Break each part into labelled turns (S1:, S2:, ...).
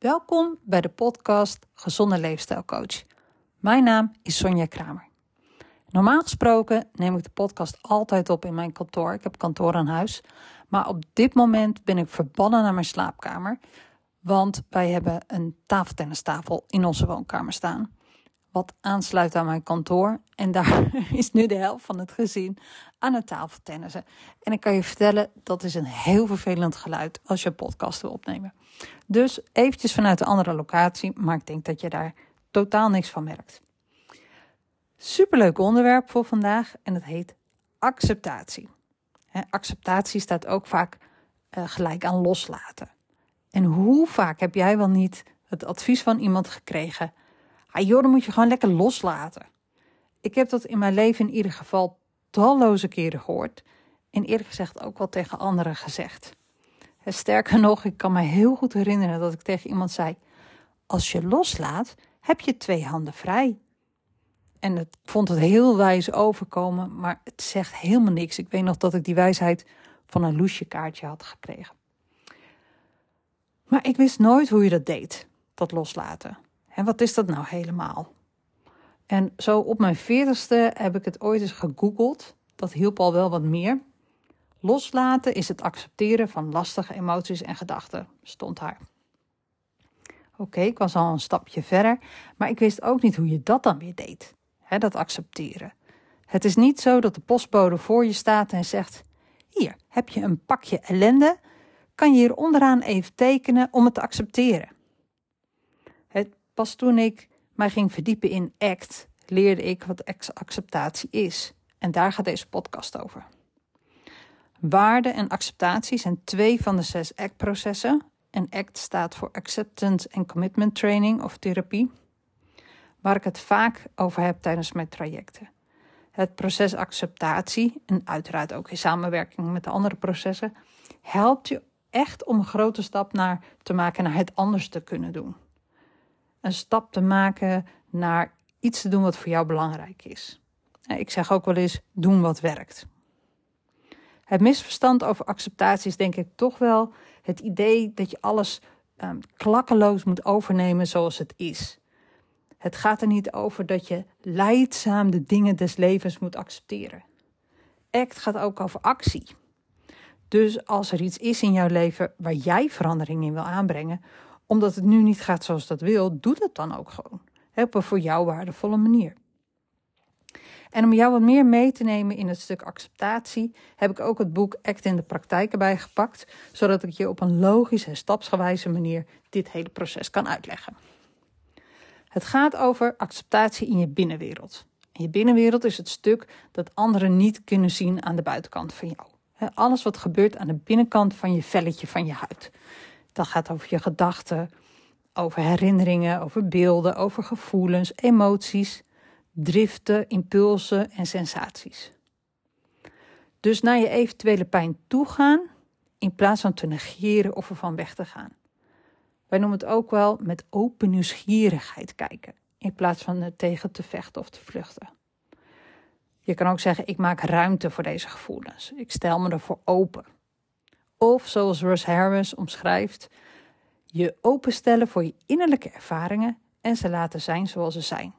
S1: Welkom bij de podcast Gezonde Leefstijlcoach. Mijn naam is Sonja Kramer. Normaal gesproken neem ik de podcast altijd op in mijn kantoor. Ik heb kantoor aan huis. Maar op dit moment ben ik verbannen naar mijn slaapkamer. Want wij hebben een tafeltennistafel in onze woonkamer staan. Wat aansluit aan mijn kantoor. En daar is nu de helft van het gezin aan het tafeltennissen. En ik kan je vertellen, dat is een heel vervelend geluid als je podcast wil opnemen. Dus eventjes vanuit een andere locatie, maar ik denk dat je daar totaal niks van merkt. Superleuk onderwerp voor vandaag en het heet acceptatie. acceptatie staat ook vaak uh, gelijk aan loslaten. En hoe vaak heb jij wel niet het advies van iemand gekregen? Ah joh, dan moet je gewoon lekker loslaten. Ik heb dat in mijn leven in ieder geval talloze keren gehoord. En eerlijk gezegd ook wel tegen anderen gezegd. Sterker nog, ik kan me heel goed herinneren dat ik tegen iemand zei: Als je loslaat, heb je twee handen vrij. En ik vond het heel wijs overkomen, maar het zegt helemaal niks. Ik weet nog dat ik die wijsheid van een loesje kaartje had gekregen. Maar ik wist nooit hoe je dat deed, dat loslaten. En wat is dat nou helemaal? En zo op mijn veertigste heb ik het ooit eens gegoogeld. Dat hielp al wel wat meer. Loslaten is het accepteren van lastige emoties en gedachten, stond haar. Oké, ik was al een stapje verder, maar ik wist ook niet hoe je dat dan weer deed. Dat accepteren. Het is niet zo dat de postbode voor je staat en zegt: Hier heb je een pakje ellende. Kan je hier onderaan even tekenen om het te accepteren? Pas toen ik mij ging verdiepen in ACT, leerde ik wat acceptatie is. En daar gaat deze podcast over. Waarde en acceptatie zijn twee van de zes ACT-processen. En ACT staat voor Acceptance and Commitment Training of therapie, waar ik het vaak over heb tijdens mijn trajecten. Het proces acceptatie, en uiteraard ook in samenwerking met de andere processen, helpt je echt om een grote stap naar te maken naar het anders te kunnen doen. Een stap te maken naar iets te doen wat voor jou belangrijk is. Ik zeg ook wel eens: doen wat werkt. Het misverstand over acceptatie is denk ik toch wel het idee dat je alles um, klakkeloos moet overnemen zoals het is. Het gaat er niet over dat je leidzaam de dingen des levens moet accepteren. Act gaat ook over actie. Dus als er iets is in jouw leven waar jij verandering in wil aanbrengen, omdat het nu niet gaat zoals dat wil, doe dat dan ook gewoon. Op een voor jou waardevolle manier. En om jou wat meer mee te nemen in het stuk acceptatie, heb ik ook het boek Act in de praktijk erbij gepakt, zodat ik je op een logische en stapsgewijze manier dit hele proces kan uitleggen. Het gaat over acceptatie in je binnenwereld. En je binnenwereld is het stuk dat anderen niet kunnen zien aan de buitenkant van jou. Alles wat gebeurt aan de binnenkant van je velletje van je huid. Dat gaat over je gedachten, over herinneringen, over beelden, over gevoelens, emoties, driften, impulsen en sensaties. Dus naar je eventuele pijn toe gaan in plaats van te negeren of ervan weg te gaan. Wij noemen het ook wel met open nieuwsgierigheid kijken, in plaats van er tegen te vechten of te vluchten. Je kan ook zeggen: ik maak ruimte voor deze gevoelens. Ik stel me ervoor open. Of zoals Russ Harris omschrijft, je openstellen voor je innerlijke ervaringen en ze laten zijn zoals ze zijn.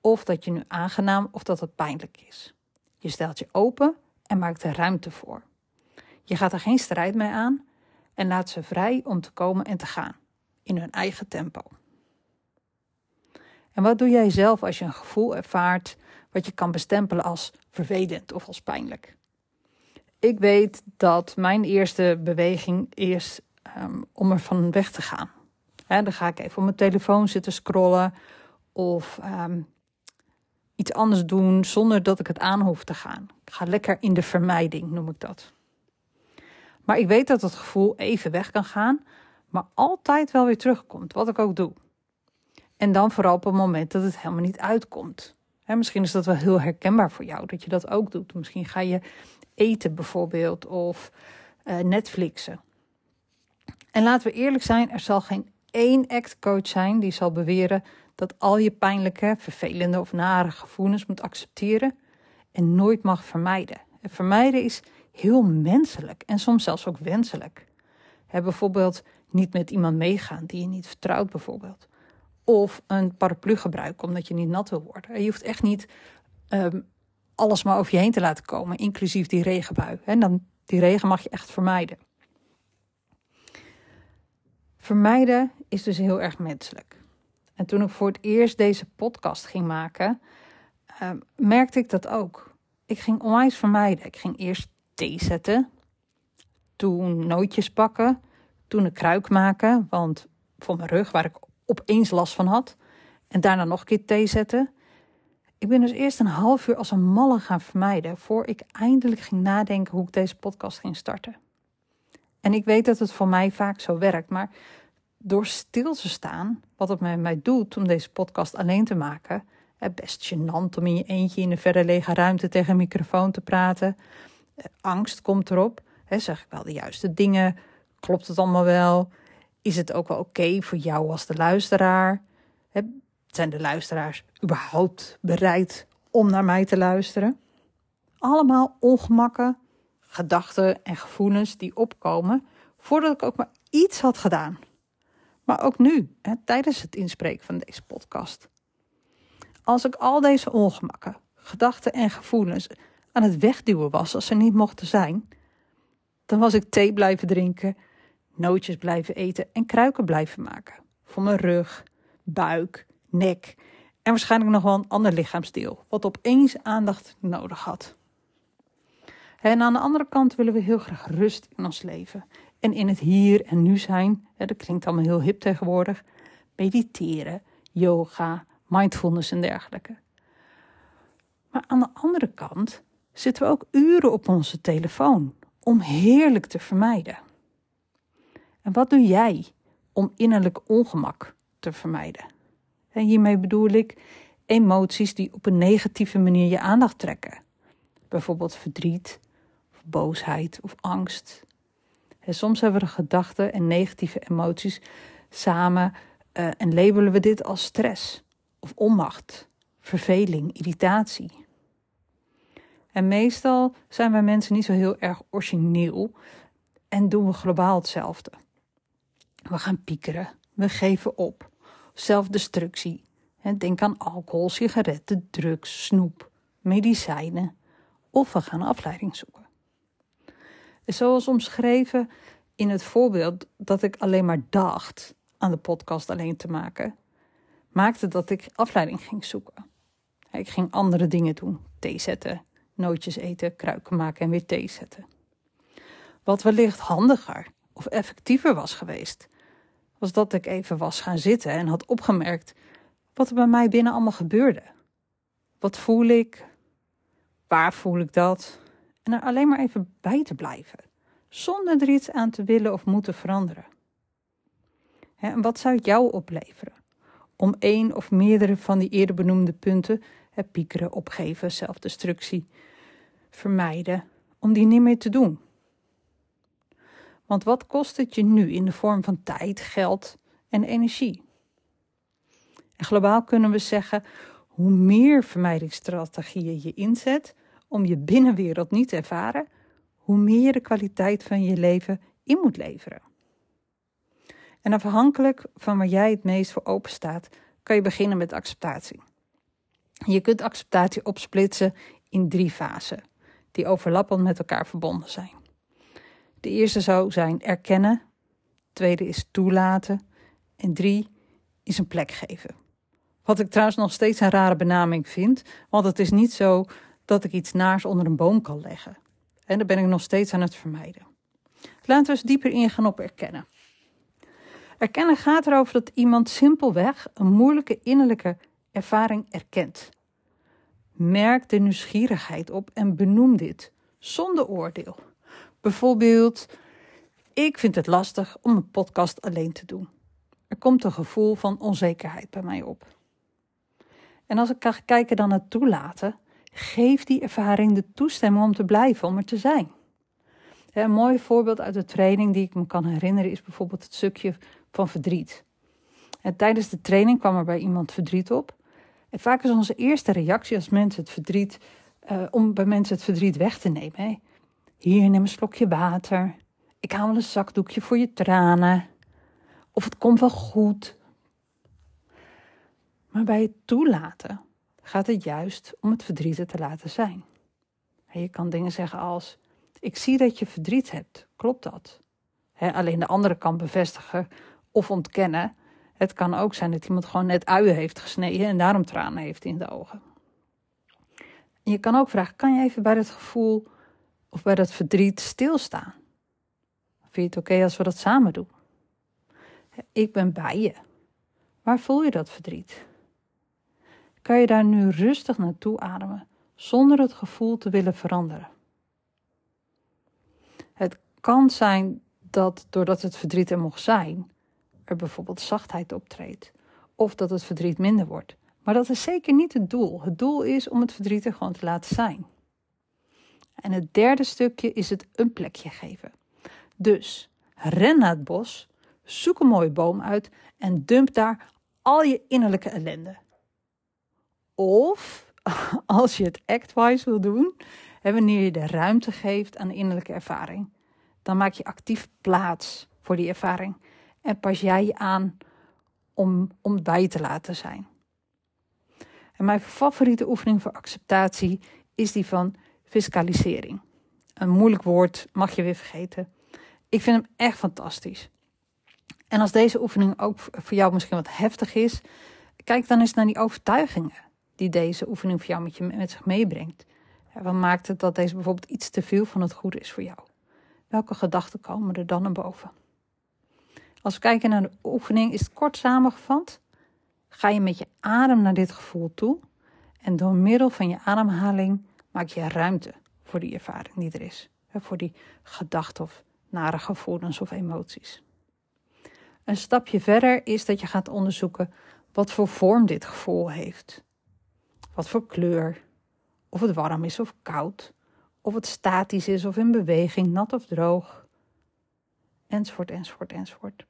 S1: Of dat je nu aangenaam of dat het pijnlijk is. Je stelt je open en maakt er ruimte voor. Je gaat er geen strijd mee aan en laat ze vrij om te komen en te gaan in hun eigen tempo. En wat doe jij zelf als je een gevoel ervaart wat je kan bestempelen als vervelend of als pijnlijk? Ik weet dat mijn eerste beweging is um, om er van weg te gaan. dan ga ik even op mijn telefoon zitten scrollen of um, iets anders doen zonder dat ik het aan hoef te gaan. Ik ga lekker in de vermijding, noem ik dat. Maar ik weet dat het gevoel even weg kan gaan, maar altijd wel weer terugkomt, wat ik ook doe. En dan vooral op het moment dat het helemaal niet uitkomt. Misschien is dat wel heel herkenbaar voor jou, dat je dat ook doet. Misschien ga je eten bijvoorbeeld of uh, Netflixen. En laten we eerlijk zijn, er zal geen één act-coach zijn die zal beweren dat al je pijnlijke, vervelende of nare gevoelens moet accepteren en nooit mag vermijden. vermijden is heel menselijk en soms zelfs ook wenselijk. bijvoorbeeld niet met iemand meegaan die je niet vertrouwt, bijvoorbeeld. Of een paraplu gebruiken omdat je niet nat wil worden. Je hoeft echt niet um, alles maar over je heen te laten komen, inclusief die regenbui. En dan die regen mag je echt vermijden. Vermijden is dus heel erg menselijk. En toen ik voor het eerst deze podcast ging maken, uh, merkte ik dat ook. Ik ging onwijs vermijden. Ik ging eerst thee zetten, toen nootjes pakken, toen een kruik maken, want voor mijn rug, waar ik opeens last van had, en daarna nog een keer thee zetten. Ik ben dus eerst een half uur als een malle gaan vermijden, voor ik eindelijk ging nadenken hoe ik deze podcast ging starten. En ik weet dat het voor mij vaak zo werkt, maar door stil te staan, wat het mij doet om deze podcast alleen te maken, best gênant om in je eentje in een verre lege ruimte tegen een microfoon te praten. Eh, angst komt erop. zeg ik wel de juiste dingen? Klopt het allemaal wel? Is het ook wel oké voor jou als de luisteraar? zijn de luisteraars überhaupt bereid om naar mij te luisteren? Allemaal ongemakken, gedachten en gevoelens die opkomen voordat ik ook maar iets had gedaan. Maar ook nu, tijdens het inspreken van deze podcast. Als ik al deze ongemakken, gedachten en gevoelens aan het wegduwen was als ze niet mochten zijn, dan was ik thee blijven drinken, nootjes blijven eten en kruiken blijven maken. Voor mijn rug, buik, nek en waarschijnlijk nog wel een ander lichaamsdeel, wat opeens aandacht nodig had. En aan de andere kant willen we heel graag rust in ons leven en in het hier en nu zijn. Dat klinkt allemaal heel hip tegenwoordig. Mediteren, yoga, mindfulness en dergelijke. Maar aan de andere kant zitten we ook uren op onze telefoon om heerlijk te vermijden. En wat doe jij om innerlijk ongemak te vermijden? En hiermee bedoel ik emoties die op een negatieve manier je aandacht trekken. Bijvoorbeeld verdriet, of boosheid of angst. En soms hebben we gedachten en negatieve emoties samen uh, en labelen we dit als stress of onmacht, verveling, irritatie. En meestal zijn wij mensen niet zo heel erg origineel en doen we globaal hetzelfde. We gaan piekeren, we geven op, zelfdestructie. Denk aan alcohol, sigaretten, drugs, snoep, medicijnen of we gaan afleiding zoeken. Zoals omschreven in het voorbeeld dat ik alleen maar dacht aan de podcast alleen te maken, maakte dat ik afleiding ging zoeken. Ik ging andere dingen doen: thee zetten, nootjes eten, kruiken maken en weer thee zetten. Wat wellicht handiger of effectiever was geweest, was dat ik even was gaan zitten en had opgemerkt wat er bij mij binnen allemaal gebeurde. Wat voel ik? Waar voel ik dat? En er alleen maar even bij te blijven, zonder er iets aan te willen of moeten veranderen. En wat zou het jou opleveren? Om één of meerdere van die eerder benoemde punten, piekeren, opgeven, zelfdestructie, vermijden, om die niet meer te doen. Want wat kost het je nu in de vorm van tijd, geld en energie? En globaal kunnen we zeggen: hoe meer vermijdingsstrategieën je inzet om je binnenwereld niet te ervaren, hoe meer de kwaliteit van je leven in moet leveren. En afhankelijk van waar jij het meest voor open staat, kan je beginnen met acceptatie. Je kunt acceptatie opsplitsen in drie fasen, die overlappend met elkaar verbonden zijn. De eerste zou zijn erkennen, tweede is toelaten en drie is een plek geven. Wat ik trouwens nog steeds een rare benaming vind, want het is niet zo dat ik iets naars onder een boom kan leggen. En daar ben ik nog steeds aan het vermijden. Laten we eens dieper ingaan op erkennen. Erkennen gaat erover dat iemand simpelweg een moeilijke innerlijke ervaring erkent. Merk de nieuwsgierigheid op en benoem dit zonder oordeel. Bijvoorbeeld, ik vind het lastig om een podcast alleen te doen. Er komt een gevoel van onzekerheid bij mij op. En als ik ga kijken dan naar toelaten, geef die ervaring de toestemming om te blijven, om er te zijn. Een mooi voorbeeld uit de training die ik me kan herinneren is bijvoorbeeld het stukje van verdriet. En tijdens de training kwam er bij iemand verdriet op. En vaak is onze eerste reactie als mensen het verdriet, uh, om bij mensen het verdriet weg te nemen. Hè. Hier, neem een slokje water. Ik haal een zakdoekje voor je tranen. Of het komt wel goed. Maar bij het toelaten gaat het juist om het verdriet te laten zijn. je kan dingen zeggen als: Ik zie dat je verdriet hebt. Klopt dat? alleen de andere kan bevestigen of ontkennen. Het kan ook zijn dat iemand gewoon net uien heeft gesneden en daarom tranen heeft in de ogen. je kan ook vragen: kan je even bij dat gevoel of bij dat verdriet stilstaan? Vind je het oké als we dat samen doen? Ik ben bij je. Waar voel je dat verdriet? Kan je daar nu rustig naartoe ademen zonder het gevoel te willen veranderen? Het kan zijn dat doordat het verdriet er mocht zijn, er bijvoorbeeld zachtheid optreedt. Of dat het verdriet minder wordt. Maar dat is zeker niet het doel. Het doel is om het verdriet er gewoon te laten zijn. En het derde stukje is het een plekje geven. Dus ren naar het bos, zoek een mooie boom uit en dump daar al je innerlijke ellende. Of als je het actwise wil doen, en wanneer je de ruimte geeft aan de innerlijke ervaring, dan maak je actief plaats voor die ervaring en pas jij je aan om, om bij te laten zijn. En mijn favoriete oefening voor acceptatie is die van fiscalisering. Een moeilijk woord, mag je weer vergeten. Ik vind hem echt fantastisch. En als deze oefening ook voor jou misschien wat heftig is, kijk dan eens naar die overtuigingen die deze oefening voor jou met, je, met zich meebrengt. Wat maakt het dat deze bijvoorbeeld iets te veel van het goede is voor jou? Welke gedachten komen er dan naar boven? Als we kijken naar de oefening, is het kort samengevat. Ga je met je adem naar dit gevoel toe. En door middel van je ademhaling maak je ruimte voor die ervaring die er is. Voor die gedachten of nare gevoelens of emoties. Een stapje verder is dat je gaat onderzoeken wat voor vorm dit gevoel heeft. Wat voor kleur. Of het warm is of koud. Of het statisch is of in beweging, nat of droog. Enzovoort, enzovoort, enzovoort.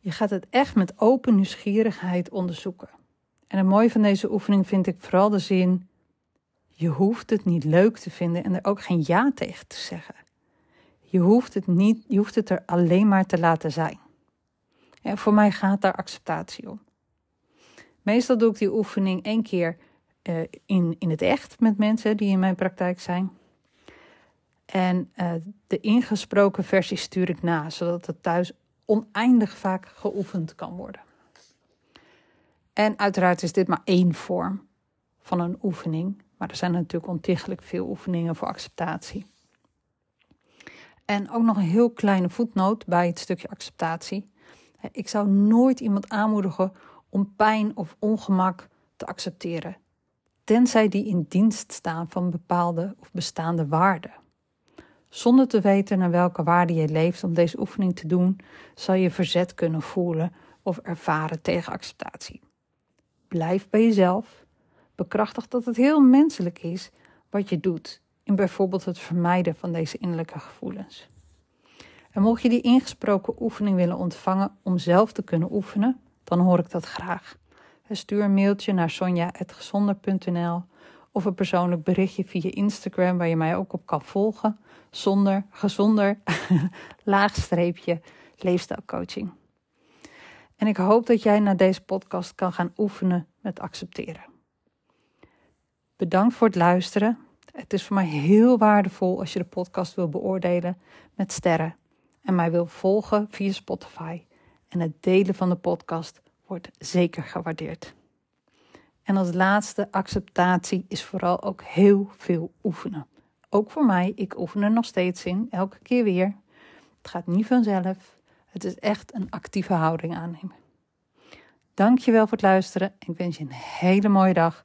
S1: Je gaat het echt met open nieuwsgierigheid onderzoeken. En het mooie van deze oefening vind ik vooral de zin: je hoeft het niet leuk te vinden en er ook geen ja tegen te zeggen. Je hoeft het, niet, je hoeft het er alleen maar te laten zijn. En voor mij gaat daar acceptatie om. Meestal doe ik die oefening één keer uh, in, in het echt met mensen die in mijn praktijk zijn. En uh, de ingesproken versie stuur ik na, zodat het thuis oneindig vaak geoefend kan worden. En uiteraard is dit maar één vorm van een oefening, maar er zijn natuurlijk ontiegelijk veel oefeningen voor acceptatie. En ook nog een heel kleine voetnoot bij het stukje acceptatie. Ik zou nooit iemand aanmoedigen om pijn of ongemak te accepteren, tenzij die in dienst staan van bepaalde of bestaande waarden. Zonder te weten naar welke waarde je leeft om deze oefening te doen, zal je verzet kunnen voelen of ervaren tegen acceptatie. Blijf bij jezelf. Bekrachtig dat het heel menselijk is wat je doet in bijvoorbeeld het vermijden van deze innerlijke gevoelens. En mocht je die ingesproken oefening willen ontvangen om zelf te kunnen oefenen, dan hoor ik dat graag. Stuur een mailtje naar sonja.gezonder.nl of een persoonlijk berichtje via Instagram waar je mij ook op kan volgen. Zonder, gezonder, laagstreepje, leefstijlcoaching. En ik hoop dat jij na deze podcast kan gaan oefenen met accepteren. Bedankt voor het luisteren. Het is voor mij heel waardevol als je de podcast wil beoordelen met sterren en mij wil volgen via Spotify. En het delen van de podcast wordt zeker gewaardeerd. En als laatste, acceptatie is vooral ook heel veel oefenen. Ook voor mij, ik oefen er nog steeds in, elke keer weer. Het gaat niet vanzelf. Het is echt een actieve houding aannemen. Dankjewel voor het luisteren. Ik wens je een hele mooie dag